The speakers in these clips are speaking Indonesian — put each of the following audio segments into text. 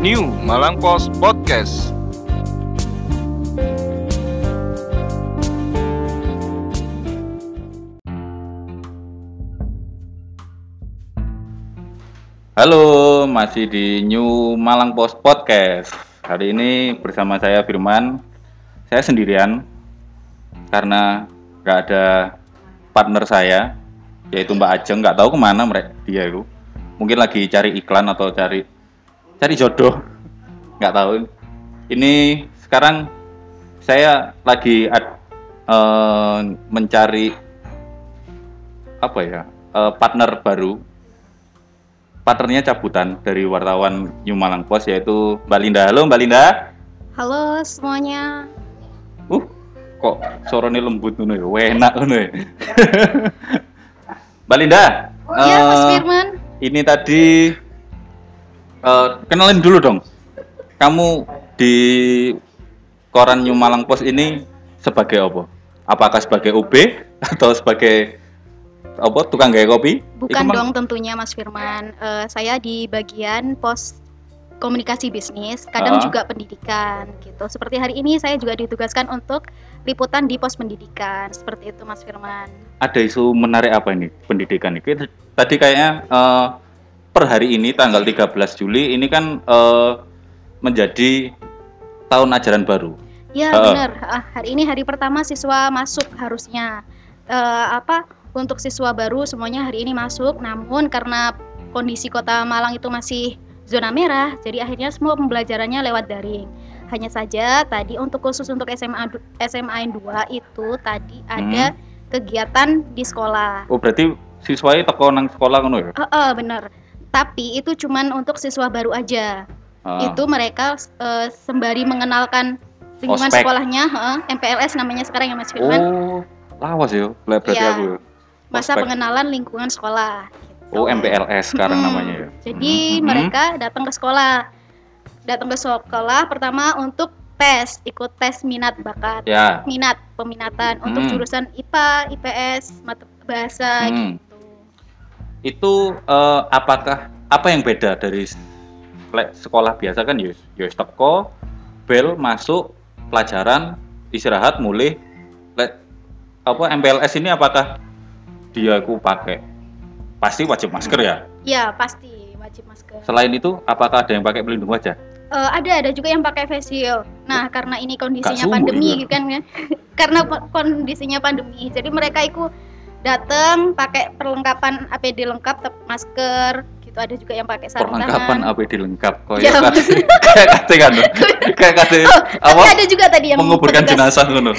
New Malang Post Podcast. Halo, masih di New Malang Post Podcast. Hari ini bersama saya Firman. Saya sendirian karena nggak ada partner saya, yaitu Mbak Ajeng. Nggak tahu ke mana mereka dia itu. Mungkin lagi cari iklan atau cari cari jodoh. Nggak tahu. Ini sekarang saya lagi ad- eh, mencari apa ya eh, partner baru partnernya cabutan dari wartawan New Malang Post yaitu Mbak Linda. Halo Mbak Linda. Halo semuanya. Uh, kok suaranya lembut ngono ya? Enak ngono ya. Mbak Linda. Iya, Mas eh, Firman. Ini tadi eh, kenalin dulu dong. Kamu di koran New Malang Post ini sebagai apa? Apakah sebagai UB atau sebagai apa tukang gaya kopi? Bukan Iku mang- dong tentunya Mas Firman. Eh, saya di bagian pos komunikasi bisnis, kadang Ah. juga pendidikan gitu. Seperti hari ini saya juga ditugaskan untuk liputan di pos pendidikan. Seperti itu Mas Firman. ada isu menarik apa ini pendidikan ini? Tadi kayaknya eh, per hari ini tanggal 13 Juli ini kan eh, menjadi tahun ajaran baru. Ya Ah. benar. Ah, hari ini hari pertama siswa masuk harusnya. Eh, apa untuk siswa baru semuanya hari ini masuk. Namun karena kondisi kota Malang itu masih zona merah, jadi akhirnya semua pembelajarannya lewat daring. Hanya saja tadi untuk khusus untuk SMA SMA 2 itu tadi ada kegiatan di sekolah. Oh berarti siswanya teko nang sekolah ngono ya? Eh, eh, benar. Tapi itu cuman untuk siswa baru aja. Ah. Itu mereka eh, sembari mengenalkan lingkungan Ospek. sekolahnya, heeh, MPLS namanya sekarang ya Mas Firman. Oh, lawas ya, berarti Iya. aku ya. masa ospek. pengenalan lingkungan sekolah. gitu. Oh, MPLS sekarang Hmm, namanya ya. Jadi Mhm. mereka datang ke sekolah. Datang ke sekolah pertama untuk tes, ikut tes minat bakat. Ya. Minat, peminatan untuk Hmm. jurusan IPA, IPS, mata bahasa Hmm. gitu. Itu eh, apakah apa yang beda dari sekolah biasa kan ya ya wis teko bel masuk pelajaran istirahat mulai apa MPLS ini apakah dia aku pakai pasti wajib masker ya Ya, pasti wajib masker. selain itu apakah ada yang pakai pelindung wajah Eh, ada ada juga yang pakai face shield. Nah, karena ini kondisinya pandemi gitu kan ya. karena kondisinya pandemi. Jadi mereka itu datang pakai perlengkapan APD lengkap, masker, gitu. Ada juga yang pakai sarung perlengkapan tangan. APD lengkap kok Ya, ya kayak kate kan kayak kate Tapi apa ada juga tadi yang menguburkan petugas, jenazah petugas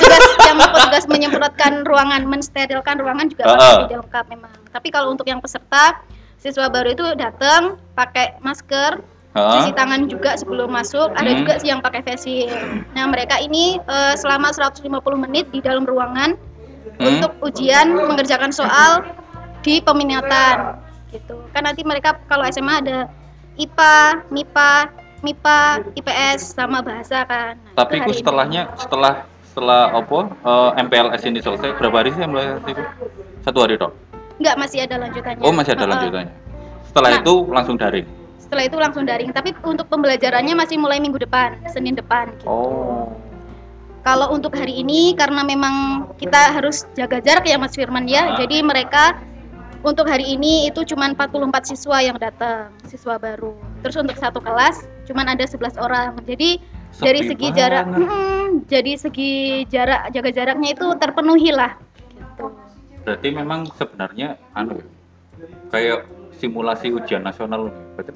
yang petugas menyemprotkan ruangan, mensterilkan ruangan juga Ah, pakai ah. APD lengkap memang. Tapi kalau untuk yang peserta siswa baru itu datang pakai masker, Heeh. cuci tangan juga sebelum masuk ada Hmm. juga sih yang pakai face shield nah mereka ini eh, selama 150 menit di dalam ruangan Hmm. untuk ujian mengerjakan soal di peminatan gitu kan nanti mereka kalau SMA ada IPA MIPA MIPA IPS sama bahasa kan Nah, Tapi itu ku hari ini. setelahnya setelah setelah apa eh, MPLS ini selesai berapa hari sih MPLS itu? Satu hari dok. enggak masih ada lanjutannya Oh masih ada lanjutannya. Setelah Nah. itu langsung daring. setelah itu langsung daring tapi untuk pembelajarannya masih mulai minggu depan Senin depan gitu. Oh. Kalau untuk hari ini karena memang kita harus jaga jarak ya Mas Firman ya. Jadi mereka untuk hari ini itu cuma 44 siswa yang datang, siswa baru. Terus untuk satu kelas cuma ada 11 orang. Jadi dari Sepi segi banget. jarak hmm, jadi segi jarak jaga jaraknya itu terpenuhi lah. Gitu. Berarti memang sebenarnya anu ya, kayak simulasi ujian nasional. Berarti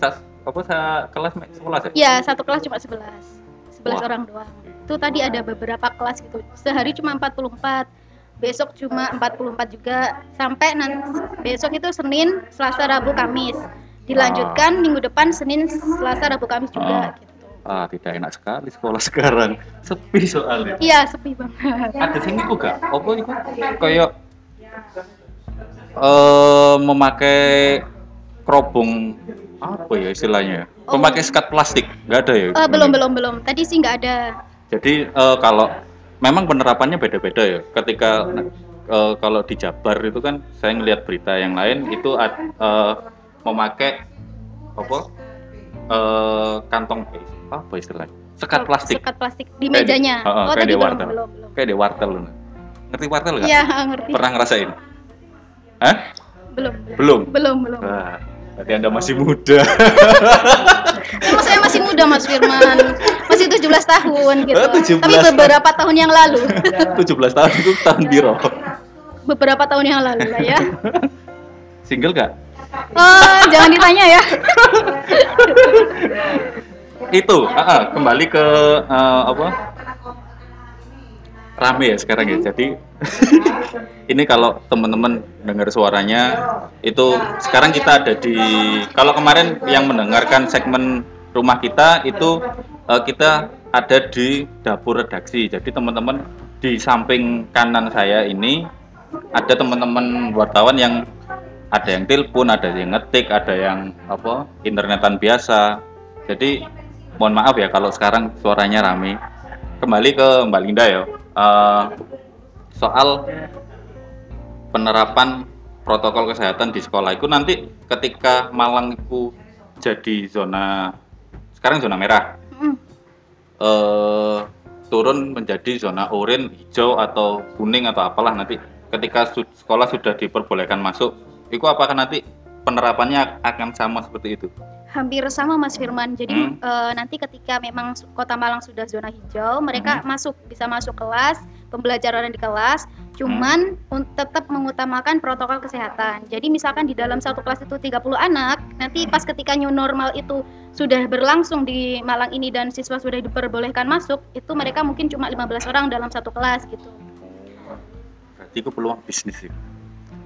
sa- apa sa kelas sekolah ya? Ya, satu kelas cuma 11. 11 Wah. orang doang. Itu tadi ada beberapa kelas gitu. Sehari cuma 44. Besok cuma 44 juga. Sampai nanti besok itu Senin, Selasa, Rabu, Kamis. Dilanjutkan minggu depan Senin, Selasa, Rabu, Kamis juga Ah. gitu. Ah, tidak enak sekali sekolah sekarang. Sepi soalnya. Iya, sepi banget. ada sing iku gak? Apa iku? Kayak eh memakai kerobong apa ya istilahnya? Oh. Memakai sekat plastik, nggak ada ya? Eh, belum, belum, belum. Tadi sih nggak ada. Jadi eh, kalau memang penerapannya beda-beda ya. Ketika eh, kalau di Jabar itu kan saya ngelihat berita yang lain itu eh, memakai apa? eh, kantong apa istilahnya? Sekat plastik. Sekat plastik di Kayak di- mejanya. Heeh, oh, kayak tadi di wartel. belum, belum. Kayak di wartel loh. Ngerti wartel nggak? Iya, ngerti. Pernah ngerasain? Hah? Belum. Belum. Belum, belum. Wah, berarti Anda masih muda. Emang saya masih muda Mas Firman. Masih 17 tahun gitu. Oh, 17 Tapi beberapa tahun yang lalu. 17 tahun itu tahun biro. beberapa tahun yang lalu lah ya. Single gak? Oh, jangan ditanya ya. Itu, ah, ah, kembali ke eh, apa? Rame ya sekarang ya. Jadi ini kalau teman-teman dengar suaranya itu sekarang kita ada di kalau kemarin yang mendengarkan segmen rumah kita itu eh, kita ada di dapur redaksi. Jadi teman-teman di samping kanan saya ini ada teman-teman wartawan yang ada yang telepon, ada yang ngetik, ada yang apa internetan biasa. Jadi mohon maaf ya kalau sekarang suaranya rame. Kembali ke Mbak Linda ya. Eh, soal penerapan protokol kesehatan di sekolah. Itu nanti ketika Malang itu jadi zona sekarang zona merah. Mm, eh turun menjadi zona oranye, hijau atau kuning atau apalah nanti. Ketika su- sekolah sudah diperbolehkan masuk, itu apakah nanti penerapannya akan sama seperti itu? Hampir sama Mas Firman. Jadi Hmm. eh, nanti ketika memang Kota Malang sudah zona hijau, mereka Hmm. masuk bisa masuk kelas, pembelajaran di kelas, cuman Hmm. tetap mengutamakan protokol kesehatan. Jadi misalkan di dalam satu kelas itu 30 anak, nanti pas ketika new normal itu sudah berlangsung di Malang ini dan siswa sudah diperbolehkan masuk, itu mereka mungkin cuma 15 orang dalam satu kelas gitu. Berarti itu peluang bisnis ya.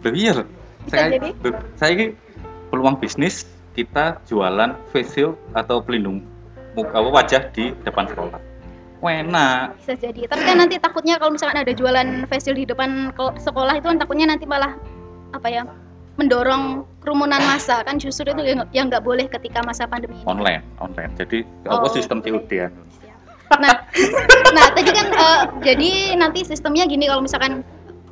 Loh iya loh. Bisa Saya, jadi. loh, saya ini peluang bisnis kita jualan face shield atau pelindung muka apa, wajah di depan sekolah. Enak. Bisa jadi. Tapi kan nanti takutnya kalau misalkan ada jualan facial di depan sekolah itu kan takutnya nanti malah apa ya? mendorong kerumunan massa kan justru itu yang yang nggak boleh ketika masa pandemi ini. Online, online. Jadi Oh, apa sistem. COD ya? Nah, nah tadi kan eh, jadi nanti sistemnya gini kalau misalkan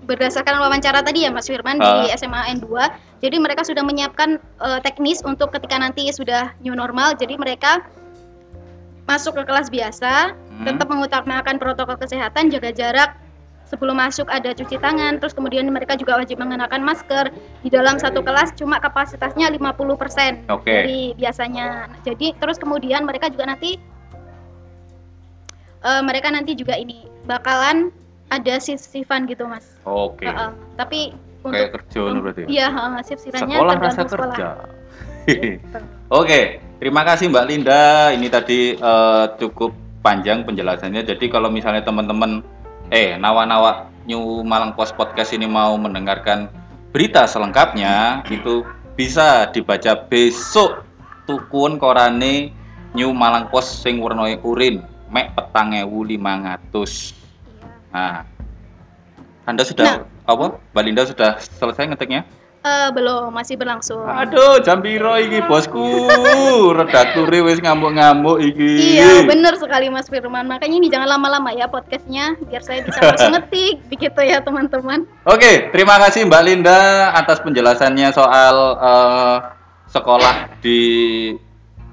berdasarkan wawancara tadi ya Mas Firman di Ah. SMA N2, jadi mereka sudah menyiapkan eh, teknis untuk ketika nanti sudah new normal, jadi mereka masuk ke kelas biasa, Hmm. tetap mengutamakan protokol kesehatan, jaga jarak. Sebelum masuk ada cuci tangan, terus kemudian mereka juga wajib mengenakan masker. Di dalam satu kelas cuma kapasitasnya 50% Oke. dari biasanya. Jadi terus kemudian mereka juga nanti eh, mereka nanti juga ini bakalan ada shift-shiftan gitu, Mas. Oke. Heeh. Tapi untuk Kayak kerja lu berarti. ya? Iya, heeh, shift-shiftannya Sekolah rasa sekolah. kerja. Gitu. Oke, terima kasih Mbak Linda. Ini tadi eh, cukup panjang penjelasannya. Jadi kalau misalnya teman-teman eh nawa-nawa New Malang Post Podcast ini mau mendengarkan berita selengkapnya itu bisa dibaca besok tukun korane New Malang Post sing urin mek petang ewu lima Nah, Anda sudah apa? Mbak Linda sudah selesai ngetiknya? Eh, belum, masih berlangsung. Aduh, jam piro iki bosku? Redakture wis ngamuk-ngamuk iki. Iya, bener sekali Mas Firman. Makanya ini jangan lama-lama ya podcastnya, biar saya bisa langsung ngetik, begitu ya teman-teman. Oke, terima kasih Mbak Linda atas penjelasannya soal eh, sekolah di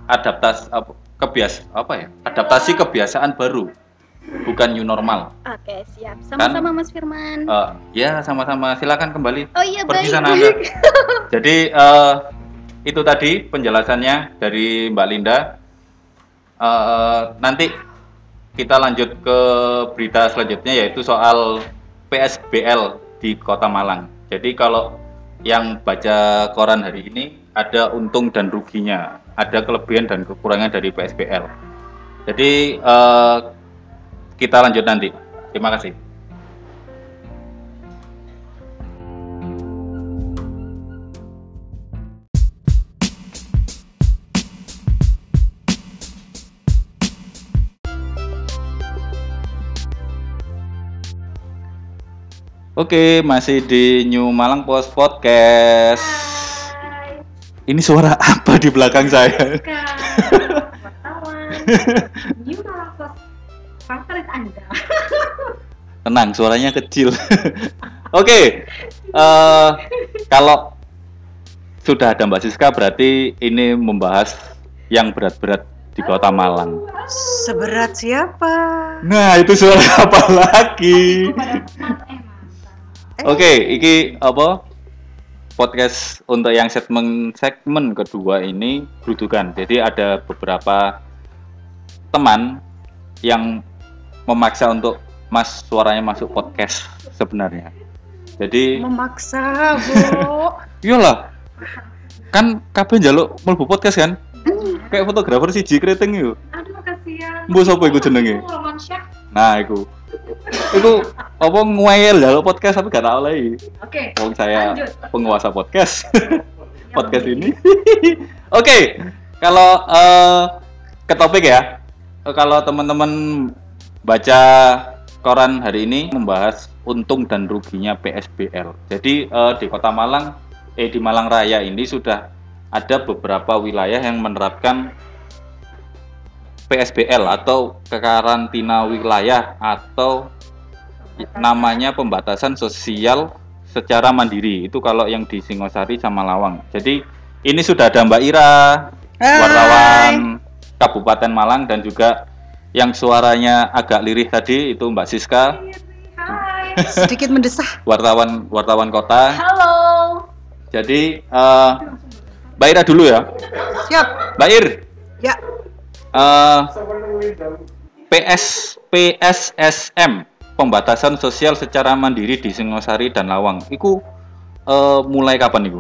adaptasi apa, kebias apa ya? Adaptasi kebiasaan baru, bukan new normal. Oke, siap. Sama-sama Mas Firman. Eh, ya, sama-sama. Silakan kembali. oh iya, pergi baik. sana Anda. Jadi eh, itu tadi penjelasannya dari Mbak Linda. Eh, nanti kita lanjut ke berita selanjutnya yaitu soal PSBL di Kota Malang. Jadi kalau yang baca koran hari ini ada untung dan ruginya, ada kelebihan dan kekurangan dari PSBL. Jadi eh, kita lanjut nanti. Terima kasih. Oke, masih di New Malang Post Podcast. Ini suara apa di belakang saya? Malakos favorit Anda Tenang, suaranya kecil. Oke, eh, kalau sudah ada Mbak Siska berarti ini membahas yang berat-berat di kota Malang. Seberat siapa? Nah, itu suara apa lagi? tempat eh Oke, iki apa? Podcast untuk yang segmen segmen kedua ini berudukan. Jadi ada beberapa teman yang memaksa untuk Mas suaranya masuk podcast sebenarnya. Jadi Memaksa, Bu. iyalah. Kan kabeh njaluk mlebu podcast kan? Kayak fotografer siji kreteng yo. aduh kasihan Mbok sapa iku jenenge? Nah, iku. Iku apa ngwayel njaluk podcast tapi gak tak olehi. oke Wong saya Lanjut. penguasa podcast. podcast ini. Oke, kalau eh, ke topik ya. Kalau teman-teman baca koran hari ini membahas untung dan ruginya PSBL. Jadi eh, di Kota Malang, eh di Malang Raya ini sudah ada beberapa wilayah yang menerapkan PSBL atau kekarantina wilayah atau namanya pembatasan sosial secara mandiri itu kalau yang di Singosari sama Lawang. Jadi ini sudah ada Mbak Ira, Hai. wartawan Kabupaten Malang dan juga yang suaranya agak lirih tadi itu Mbak Siska, hai Sedikit mendesah. wartawan wartawan kota. halo Jadi eh, Mbak Ira dulu ya. Siap. Mbak Ir, Ya. eh, PS PSSM pembatasan sosial secara mandiri di Singosari dan Lawang. Iku eh, mulai kapan itu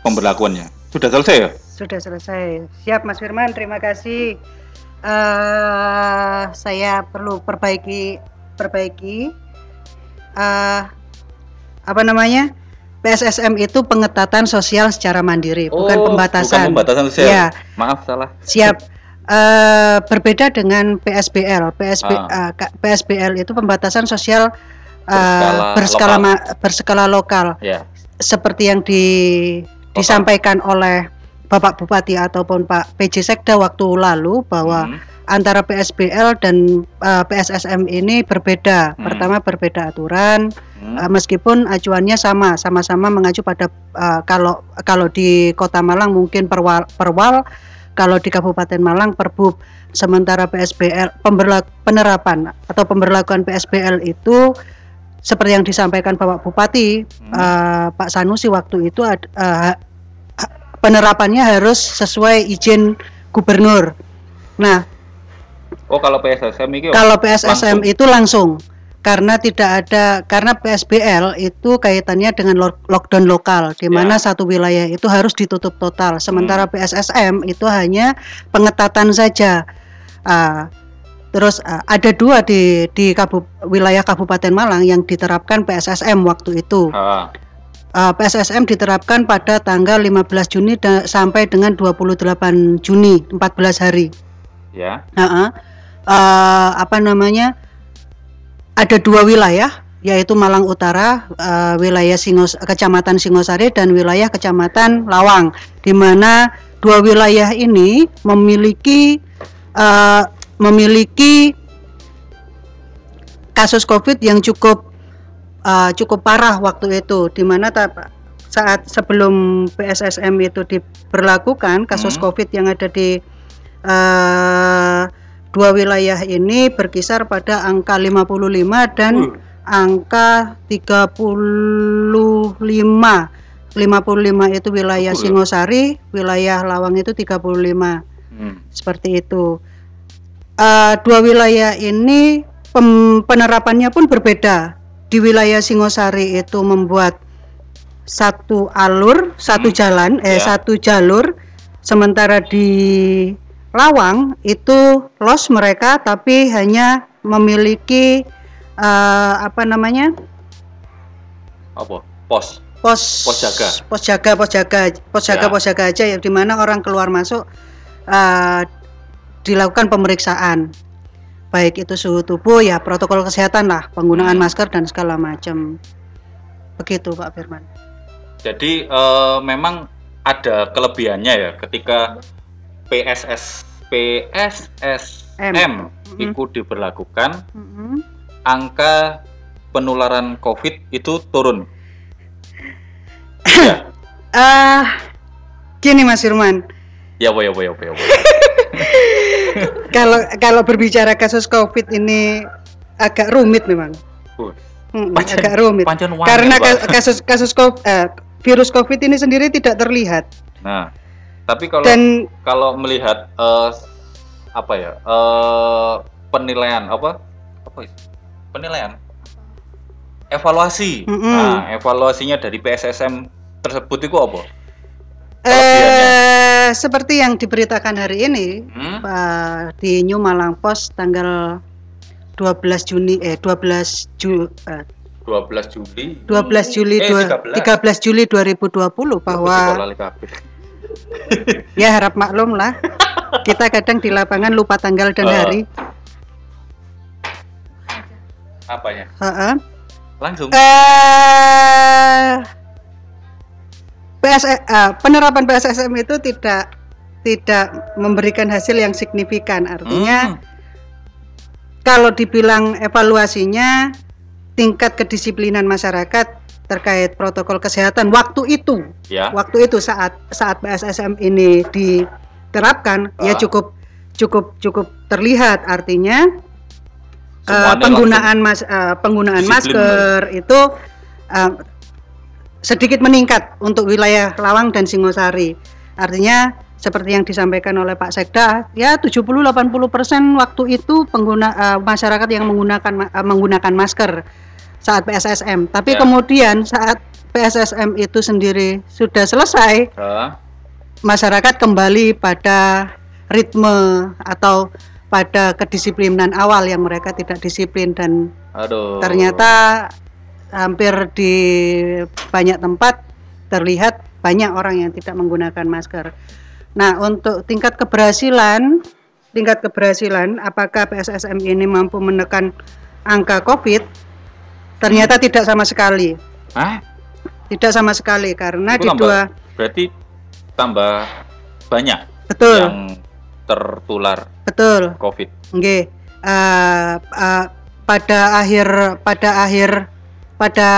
pemberlakuannya? Sudah selesai ya? Sudah selesai. Siap Mas Firman, terima kasih. Eh saya perlu perbaiki perbaiki eh apa namanya? PSSM itu pengetatan sosial secara mandiri, bukan Oh, Bukan Bukan pembatasan sosial. Ya, Maaf salah. siap. Eh berbeda dengan PSBL. PSB, Ah. K- PSBL itu pembatasan sosial eh, Berskala berskala lokal. ma- berskala lokal. Ya. seperti yang di, disampaikan oleh Bapak Bupati ataupun Pak PJ Sekda waktu lalu bahwa Hmm. antara PSBL dan uh, PSSM ini berbeda. Hmm. Pertama berbeda aturan, Hmm. uh, meskipun acuannya sama, sama-sama mengacu pada uh, kalau kalau di Kota Malang mungkin perwal, perwal kalau di Kabupaten Malang Perbub. Sementara PSBL pemberlaku, penerapan atau pemberlakuan PSBL itu seperti yang disampaikan Bapak Bupati Hmm. uh, Pak Sanusi waktu itu uh, penerapannya harus sesuai izin gubernur. Nah, Oh kalau PSSM ini kalau PSSM langsung. itu langsung karena tidak ada karena PSBL itu kaitannya dengan lo- lockdown lokal di mana Ya. satu wilayah itu harus ditutup total. Sementara Hmm. PSSM itu hanya pengetatan saja. Ah, terus ah, ada dua di di kabu- wilayah Kabupaten Malang yang diterapkan PSSM waktu itu. Ah, Uh, PSSM diterapkan pada tanggal 15 Juni sampai dengan 28 Juni, 14 hari. ya. Heeh. Uh, apa namanya? Ada dua wilayah, yaitu Malang Utara, uh, wilayah Singos, Kecamatan Singosari dan wilayah Kecamatan Lawang, di mana dua wilayah ini memiliki uh, memiliki kasus COVID yang cukup uh, cukup parah waktu itu, di mana saat sebelum PSSM itu diberlakukan kasus Hmm. COVID yang ada di uh, dua wilayah ini berkisar pada angka 55 dan Uh. angka 35 55 itu wilayah ya? Singosari, wilayah Lawang itu 35 Hmm. seperti itu. Eh, dua wilayah ini penerapannya pun berbeda. Di wilayah Singosari itu membuat satu alur, satu Hmm, jalan, eh ya. satu jalur. Sementara di Lawang itu los mereka, tapi hanya memiliki eh, apa namanya Apa? Pos. pos Pos jaga. pos jaga pos jaga pos jaga Ya. pos jaga aja ya di mana orang keluar masuk eh, dilakukan pemeriksaan baik itu suhu tubuh ya protokol kesehatan lah penggunaan Hmm. masker dan segala macam begitu Pak Firman Jadi eh, memang ada kelebihannya ya ketika PSS PSSM M. itu diberlakukan Mm-mm. angka penularan COVID itu turun. ya. Ah, gini Mas Firman Ya ya ya ya apa. Kalau kalau berbicara kasus COVID ini agak rumit memang. Uh, Hmm, Pancen- agak rumit. Karena ka- kasus kasus COVID, eh, virus COVID ini sendiri tidak terlihat Nah, tapi kalau dan kalau melihat eh, apa ya eh, penilaian apa apa itu? penilaian evaluasi Mm-mm. nah evaluasinya dari PSSM tersebut itu apa eh seperti yang diberitakan hari ini Hmm? Pak, di New Malang Post tanggal 12 Juni eh 12 Ju, eh, 12 Juli 12 Juli Eh, dua- 13. 13 Juli 2020 bahwa ya harap maklum lah kita kadang di lapangan lupa tanggal dan Eh. hari apanya Heeh. langsung eh PS, eh, penerapan PSSM itu tidak tidak memberikan hasil yang signifikan artinya Hmm. kalau dibilang evaluasinya tingkat kedisiplinan masyarakat terkait protokol kesehatan waktu itu ya waktu itu saat saat PSSM ini diterapkan ya Ah. cukup cukup cukup terlihat artinya Semuanya penggunaan mas eh, penggunaan masker itu eh, sedikit meningkat untuk wilayah Lawang dan Singosari. Artinya seperti yang disampaikan oleh Pak Sekda ya 70-80% waktu itu pengguna eh, masyarakat yang menggunakan eh, menggunakan masker saat PSSM tapi Ya. kemudian saat PSSM itu sendiri sudah selesai Eh, masyarakat kembali pada ritme atau pada kedisiplinan awal yang mereka tidak disiplin dan aduh. ternyata hampir di banyak tempat terlihat banyak orang yang tidak menggunakan masker. Nah, untuk tingkat keberhasilan, tingkat keberhasilan apakah PSSM ini mampu menekan angka Covid? Ternyata tidak sama sekali. Hah? Tidak sama sekali karena Itu di tambah- dua berarti tambah banyak betul, yang tertular betul. COVID Nggih. Eh, eh, pada akhir pada akhir pada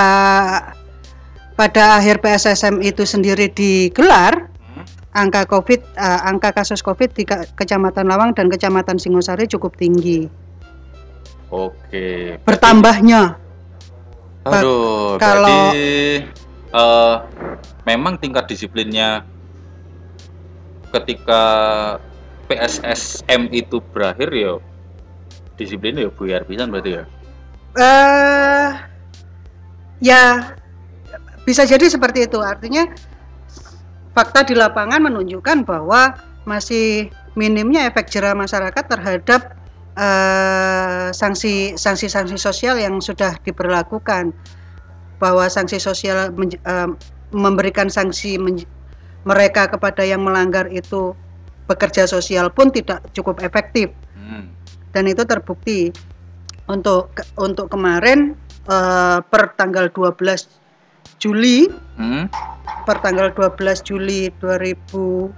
pada akhir PSSM itu sendiri digelar Hmm? angka Covid eh, angka kasus Covid di Kecamatan Lawang dan Kecamatan Singosari cukup tinggi. Oke. Bertambahnya Aduh, kalau- berarti eh, memang tingkat disiplinnya ketika PSSM itu berakhir ya disiplin ya buyar pisan berarti ya. eh ya bisa jadi seperti itu. Artinya fakta di lapangan menunjukkan bahwa masih minimnya efek jerah masyarakat terhadap eh, sanksi sanksi-sanksi sosial yang sudah diberlakukan. Bahwa sanksi sosial menj- eh, memberikan sanksi menj- mereka kepada yang melanggar itu bekerja sosial pun tidak cukup efektif Hmm. dan itu terbukti untuk untuk kemarin eh, per tanggal 12 Juli Hmm? per tanggal 12 Juli 2020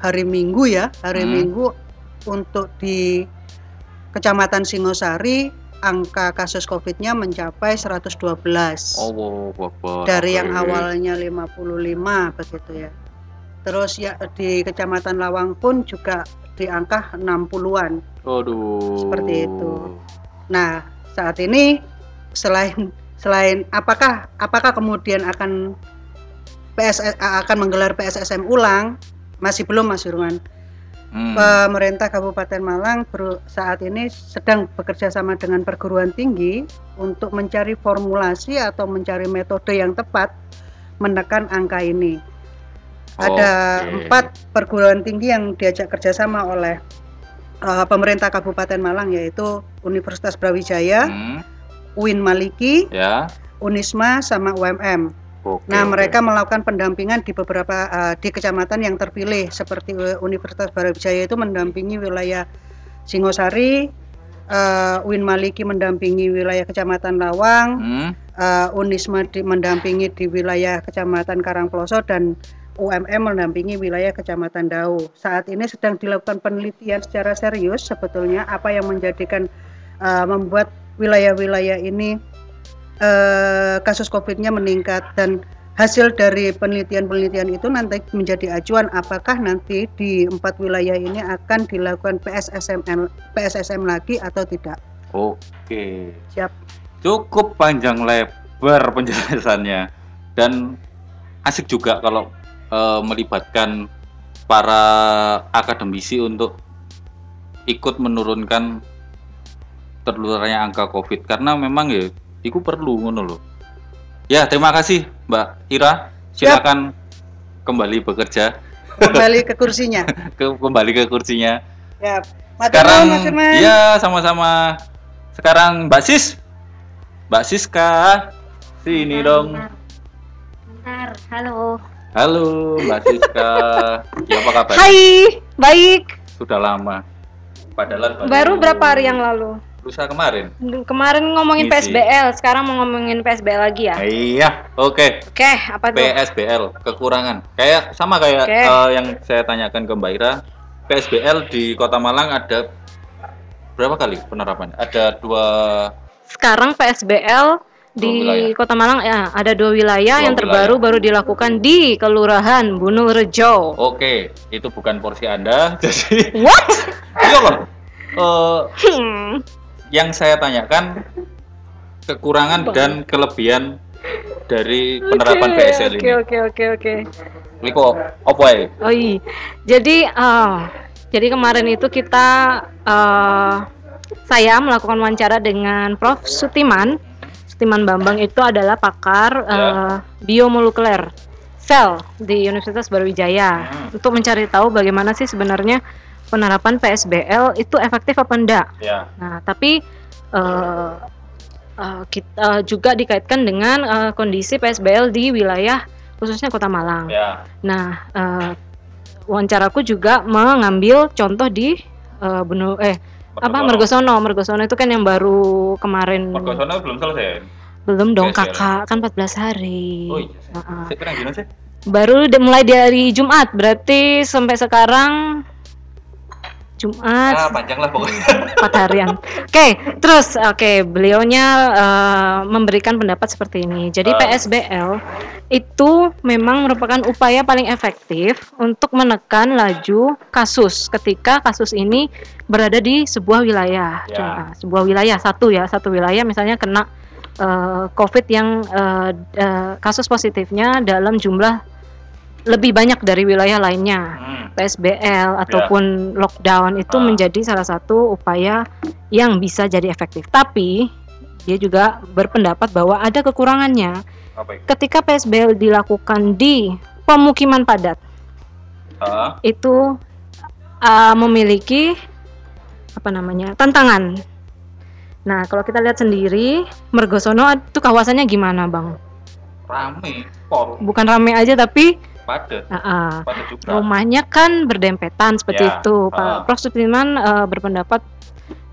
hari Minggu ya hari Hmm. Minggu untuk di Kecamatan Singosari angka kasus Covid-nya mencapai 112 Oh, wow, wow, wow. dari yang awalnya 55 begitu ya terus ya di Kecamatan Lawang pun juga di angka 60-an Aduh. Seperti itu. Nah, saat ini selain selain apakah apakah kemudian akan PSS akan menggelar PSSM ulang? Masih belum Mas Firman. Hmm. Pemerintah Kabupaten Malang saat ini sedang bekerja sama dengan perguruan tinggi untuk mencari formulasi atau mencari metode yang tepat menekan angka ini. Ada Oke. empat perguruan tinggi yang diajak kerjasama oleh uh, pemerintah Kabupaten Malang yaitu Universitas Brawijaya, Hmm. UIN Maliki, Ya. Unisma, sama UMM. Oke, Nah, oke. mereka melakukan pendampingan di beberapa uh, di kecamatan yang terpilih seperti uh, Universitas Brawijaya itu mendampingi wilayah Singosari, uh, UIN Maliki mendampingi wilayah Kecamatan Lawang, Hmm. uh, Unisma di- mendampingi di wilayah Kecamatan Karangploso dan UMM mendampingi wilayah Kecamatan Dau. Saat ini sedang dilakukan penelitian secara serius sebetulnya apa yang menjadikan uh, membuat wilayah-wilayah ini uh, kasus COVID-nya meningkat dan hasil dari penelitian-penelitian itu nanti menjadi acuan apakah nanti di empat wilayah ini akan dilakukan PSSM PSSM lagi atau tidak. Oke. Siap. Cukup panjang lebar penjelasannya dan asik juga kalau eh, melibatkan para akademisi untuk ikut menurunkan terlalunya angka Covid karena memang ya itu perlu ngono loh. Ya, terima kasih Mbak Ira. Silakan kembali bekerja, Kembali ke kursinya. ke kembali ke kursinya. Siap. Matur Sekarang nuwun, Mas Firman. ya sama-sama. Sekarang Mbak Sis. Mbak Siska. Sini dong. Bentar, halo. Halo Mbak Siska. ya apa kabar? Hai, baik. Sudah lama. Padahal Baru berapa hari yang lalu? Lusa kemarin. Kemarin ngomongin Ngisi. PSBL, sekarang mau ngomongin PSBL lagi ya? Iya, oke. Oke, apa tuh? PSBL kekurangan. Kayak sama kayak Oke. eh, yang saya tanyakan ke Mbak Ira. PSBL di Kota Malang ada berapa kali penerapannya? Ada dua Sekarang PSBL di wilayah. Kota Malang ya ada dua wilayah Dua yang terbaru baru dilakukan di Kelurahan Bunul Rejo. Oke, itu bukan porsi Anda. Jadi What? iya loh. Eh, Hmm. Yang saya tanyakan kekurangan dan kelebihan dari penerapan Oke, PSL Oke, ini. oke, oke, oke. Liko, apa ya? Oh iya. Jadi eh, jadi kemarin itu kita eh, saya melakukan wawancara dengan Prof Sutiman. Sutiman Bambang itu adalah pakar Ya. eh, biomolekuler sel di Universitas Barujaya Hmm. untuk mencari tahu bagaimana sih sebenarnya penerapan PSBL itu efektif apa enggak. Ya. Nah, tapi eh, eh, kita juga dikaitkan dengan eh, kondisi PSBL di wilayah khususnya Kota Malang. Ya. Nah, eh, wawancaraku juga mengambil contoh di eh, Benu eh apa Mergosono. Mergosono itu kan yang baru kemarin Mergosono belum selesai. belum dong PSBL. kakak kan 14 hari. Oh iya. Heeh. Saya kira gimana sih? Baru mulai dari Jumat berarti sampai sekarang Jumat Ah, panjang lah pokoknya. empat harian. Oke, terus oke beliaunya eh, memberikan pendapat seperti ini. Jadi Ah. PSBL itu memang merupakan upaya paling efektif untuk menekan laju kasus ketika kasus ini berada di sebuah wilayah. Ya. Cuma, sebuah wilayah satu ya, satu wilayah misalnya kena eh, COVID yang eh, eh, kasus positifnya dalam jumlah lebih banyak dari wilayah lainnya. Hmm. PSBL ataupun lockdown itu Ah. menjadi salah satu upaya yang bisa jadi efektif. Tapi dia juga berpendapat bahwa ada kekurangannya Apa itu? ketika PSBL dilakukan di pemukiman padat Ah, itu uh, memiliki apa namanya tantangan. Nah kalau kita lihat sendiri Mergosono itu kawasannya gimana bang? rame, Bukan rame aja tapi padat, uh, uh, padat juga. rumahnya kan berdempetan seperti Ya, itu. Pak Prof Sudirman eh, berpendapat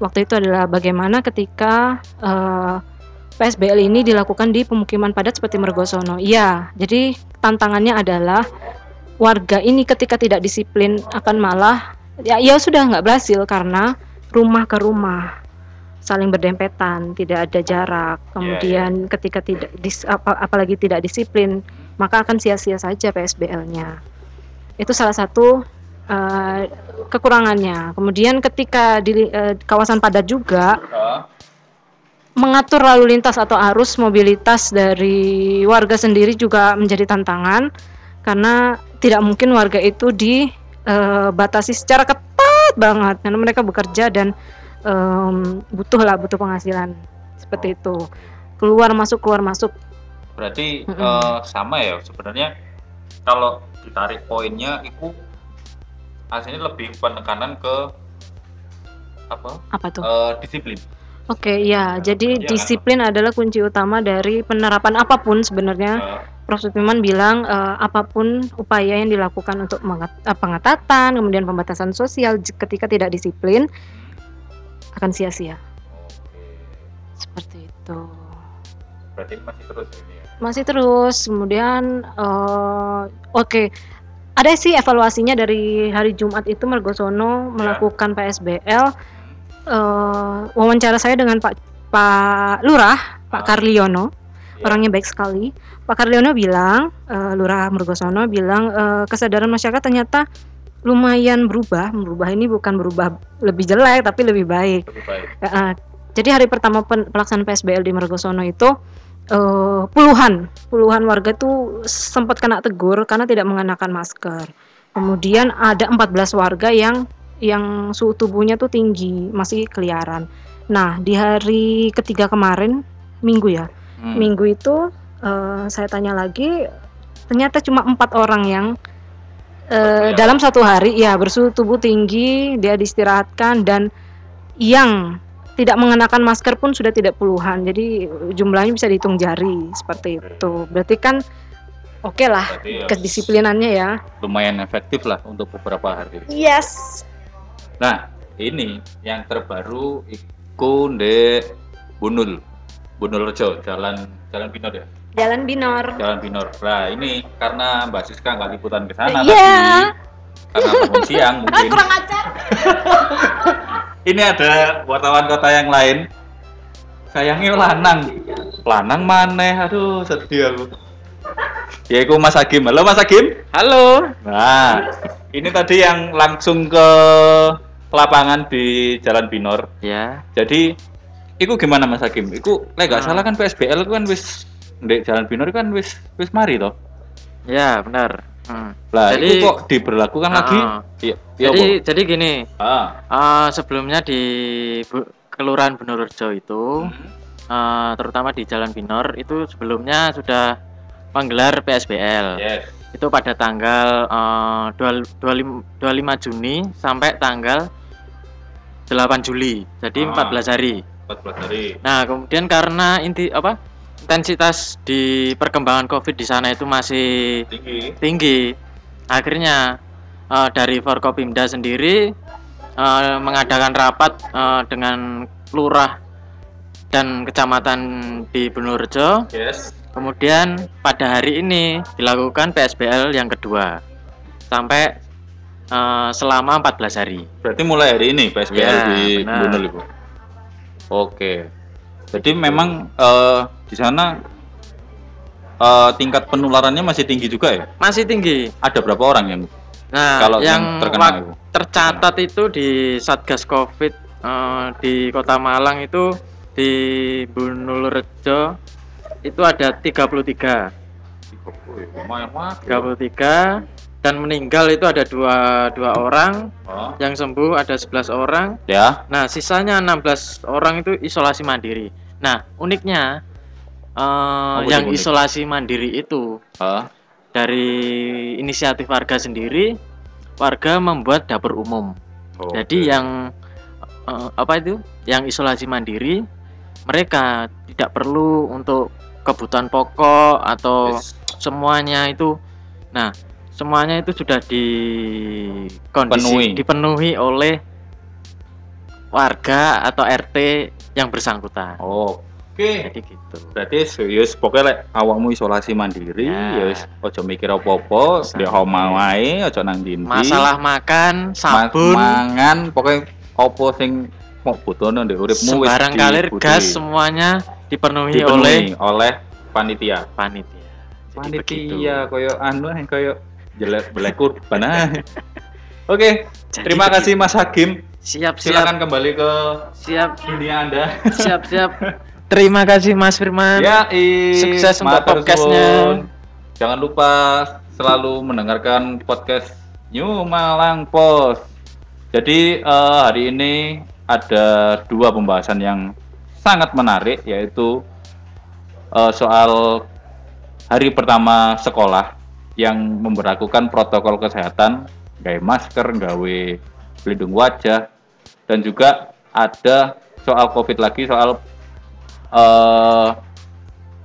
waktu itu adalah bagaimana ketika eh, PSBL ini dilakukan di pemukiman padat seperti Mergosono. Iya, jadi tantangannya adalah warga ini ketika tidak disiplin akan malah ya, ya sudah nggak berhasil karena rumah ke rumah saling berdempetan, tidak ada jarak. Iya, Kemudian ketika tidak dis, apa, apalagi tidak disiplin, maka akan sia-sia saja PSBL-nya. Itu salah satu eh, kekurangannya. Kemudian ketika di eh, kawasan padat juga mengatur lalu lintas atau arus mobilitas dari warga sendiri juga menjadi tantangan karena tidak mungkin warga itu dibatasi secara ketat banget karena mereka bekerja dan em, butuh lah butuh penghasilan seperti itu keluar masuk keluar masuk berarti Mm-mm. eh, sama ya sebenarnya kalau ditarik poinnya itu aslinya lebih penekanan ke apa apa tuh eh, disiplin oke ya jadi Iya kan? disiplin adalah kunci utama dari penerapan apa pun sebenarnya Eh, Prof. Supiman bilang eh, apa pun upaya yang dilakukan untuk pengetatan, kemudian pembatasan sosial ketika tidak disiplin akan sia-sia. Seperti itu. berarti masih terus ini ya Masih terus, kemudian eh, oke. Ada sih evaluasinya dari hari Jumat itu Mergosono melakukan PSBL. Eh, wawancara saya dengan Pak Pak Lurah, Pak Ah. Karliono. orangnya baik sekali. Pak Karliono bilang, eh, Lurah Mergosono bilang eh, kesadaran masyarakat ternyata lumayan berubah. Berubah ini bukan berubah lebih jelek tapi lebih baik. Lebih baik. Eh, jadi hari pertama pelaksanaan PSBL di Mergosono itu eh, puluhan puluhan warga tuh sempat kena tegur karena tidak mengenakan masker. Kemudian ada 14 warga yang yang suhu tubuhnya tuh tinggi, masih keliaran. Nah, di hari ketiga kemarin, Minggu ya. Hmm. Minggu itu eh, saya tanya lagi, ternyata cuma empat orang yang Berkeliaran. dalam satu hari ya bersuhu tubuh tinggi, dia diistirahatkan dan yang tidak mengenakan masker pun sudah tidak puluhan. Jadi jumlahnya bisa dihitung jari seperti itu. Berarti kan oke lah Berarti ya kedisiplinannya ya. lumayan efektif lah untuk beberapa hari. Yes. Nah, ini yang terbaru iku ndek Bunul. Bunul Rejo, jalan jalan Binor ya. Jalan Binor. Jalan Binor. Nah, ini karena Mbak Siska nggak liputan ke sana Iya. tadi. Karena bangun siang mungkin. kurang ajar ini ada wartawan kota yang lain. Sayangnya lanang. Lanang maneh. Aduh, sedih aku. Ya iku Mas Agim. Halo Mas Agim. Halo. Nah, ini tadi yang langsung ke lapangan di Jalan Binor. Ya. Jadi, iku gimana Mas Hakim? Iku lek gak Ah. salah kan PSBL kan wis ndek Jalan Binor kan wis wis mari toh. Ya, benar. Hmm. Lah, Jadi- iku kok diberlakukan Ah, lagi? iya Jadi apa? jadi gini, Ah. eh, sebelumnya di Bu- Kelurahan Benerjo itu Hmm. eh, terutama di Jalan Binor itu sebelumnya sudah menggelar PSBL. Yes. Itu pada tanggal eh, 25, 25 Juni sampai tanggal 8 Juli. Jadi Ah. 14 hari. 14 hari. Nah, kemudian karena inti apa? Intensitas di perkembangan Covid di sana itu masih Tinggi. tinggi. Akhirnya eh, dari Forkopimda sendiri eh, mengadakan rapat eh, dengan lurah dan kecamatan di Benerjo. Yes. Kemudian pada hari ini dilakukan PSBL yang kedua sampai eh, selama 14 hari. Berarti mulai hari ini PSBL Ya, di Ibu. Oke. Jadi memang eh, di sana eh, tingkat penularannya masih tinggi juga ya? Masih tinggi. Ada berapa orang yang Nah, Kalau yang, yang terkena itu? tercatat itu di Satgas Covid eh, di Kota Malang itu di Bunulrejo itu ada 33, lumayan banget. 33 dan meninggal itu ada dua dua orang, Oh. yang sembuh ada 11 orang. Ya. Nah, sisanya 16 orang itu isolasi mandiri. Nah, uniknya Apa yang unik? isolasi mandiri itu Ah. dari inisiatif warga sendiri, warga membuat dapur umum. Oke. Jadi yang eh, apa itu? Yang isolasi mandiri, mereka tidak perlu untuk kebutuhan pokok atau Yes. semuanya itu. Nah, semuanya itu sudah di kondisi Penuhi. dipenuhi oleh warga atau RT yang bersangkutan. Oke. Jadi gitu. Berarti serius pokoknya lek awakmu isolasi mandiri Ya. wis ojo mikir apa-apa, ndek omah wae, ojo nang ndi. Masalah makan, Ma- sabun, mangan pokoknya apa sing mau butuhno ndek uripmu wis sembarang kalir gas semuanya dipenuhi, oleh dipenuhi oleh panitia. panitia. Jadi. Panitia koyo anu koyo jelek belek kurban ae. Oke, Jadi terima begitu. kasih Mas Hakim. Siap, siap, Silakan kembali ke siap, dunia Anda. siap, siap. Terima kasih Mas Firman. Ya, i, Sukses untuk podcastnya. Jangan lupa selalu mendengarkan podcast New Malang Post. Jadi eh, hari ini ada dua pembahasan yang sangat menarik, yaitu eh, soal hari pertama sekolah yang memperlakukan protokol kesehatan, gawe masker, gawe pelindung wajah, dan juga ada soal COVID lagi, soal eh,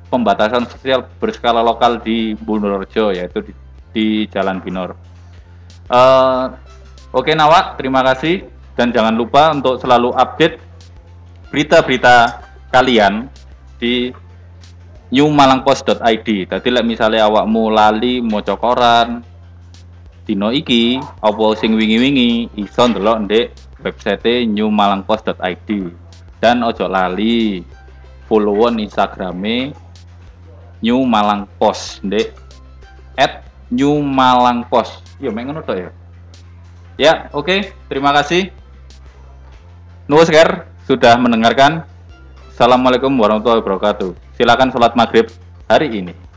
pembatasan sosial berskala lokal di Bunurjo yaitu di, di Jalan Binor. Eh, oke Nawak, terima kasih dan jangan lupa untuk selalu update berita-berita kalian di newmalangpost.id. Tadi lek misalnya awakmu lali mau koran dino iki apa sing wingi-wingi iso ndelok ndek website newmalangpost.id. Dan ojo lali followon Instagrame New Malang Post Dek at New Malang Post. Yo mek ngono ya? Ya oke. Terima kasih. Nuwusker sudah mendengarkan. Assalamualaikum warahmatullahi wabarakatuh. Silakan sholat maghrib hari ini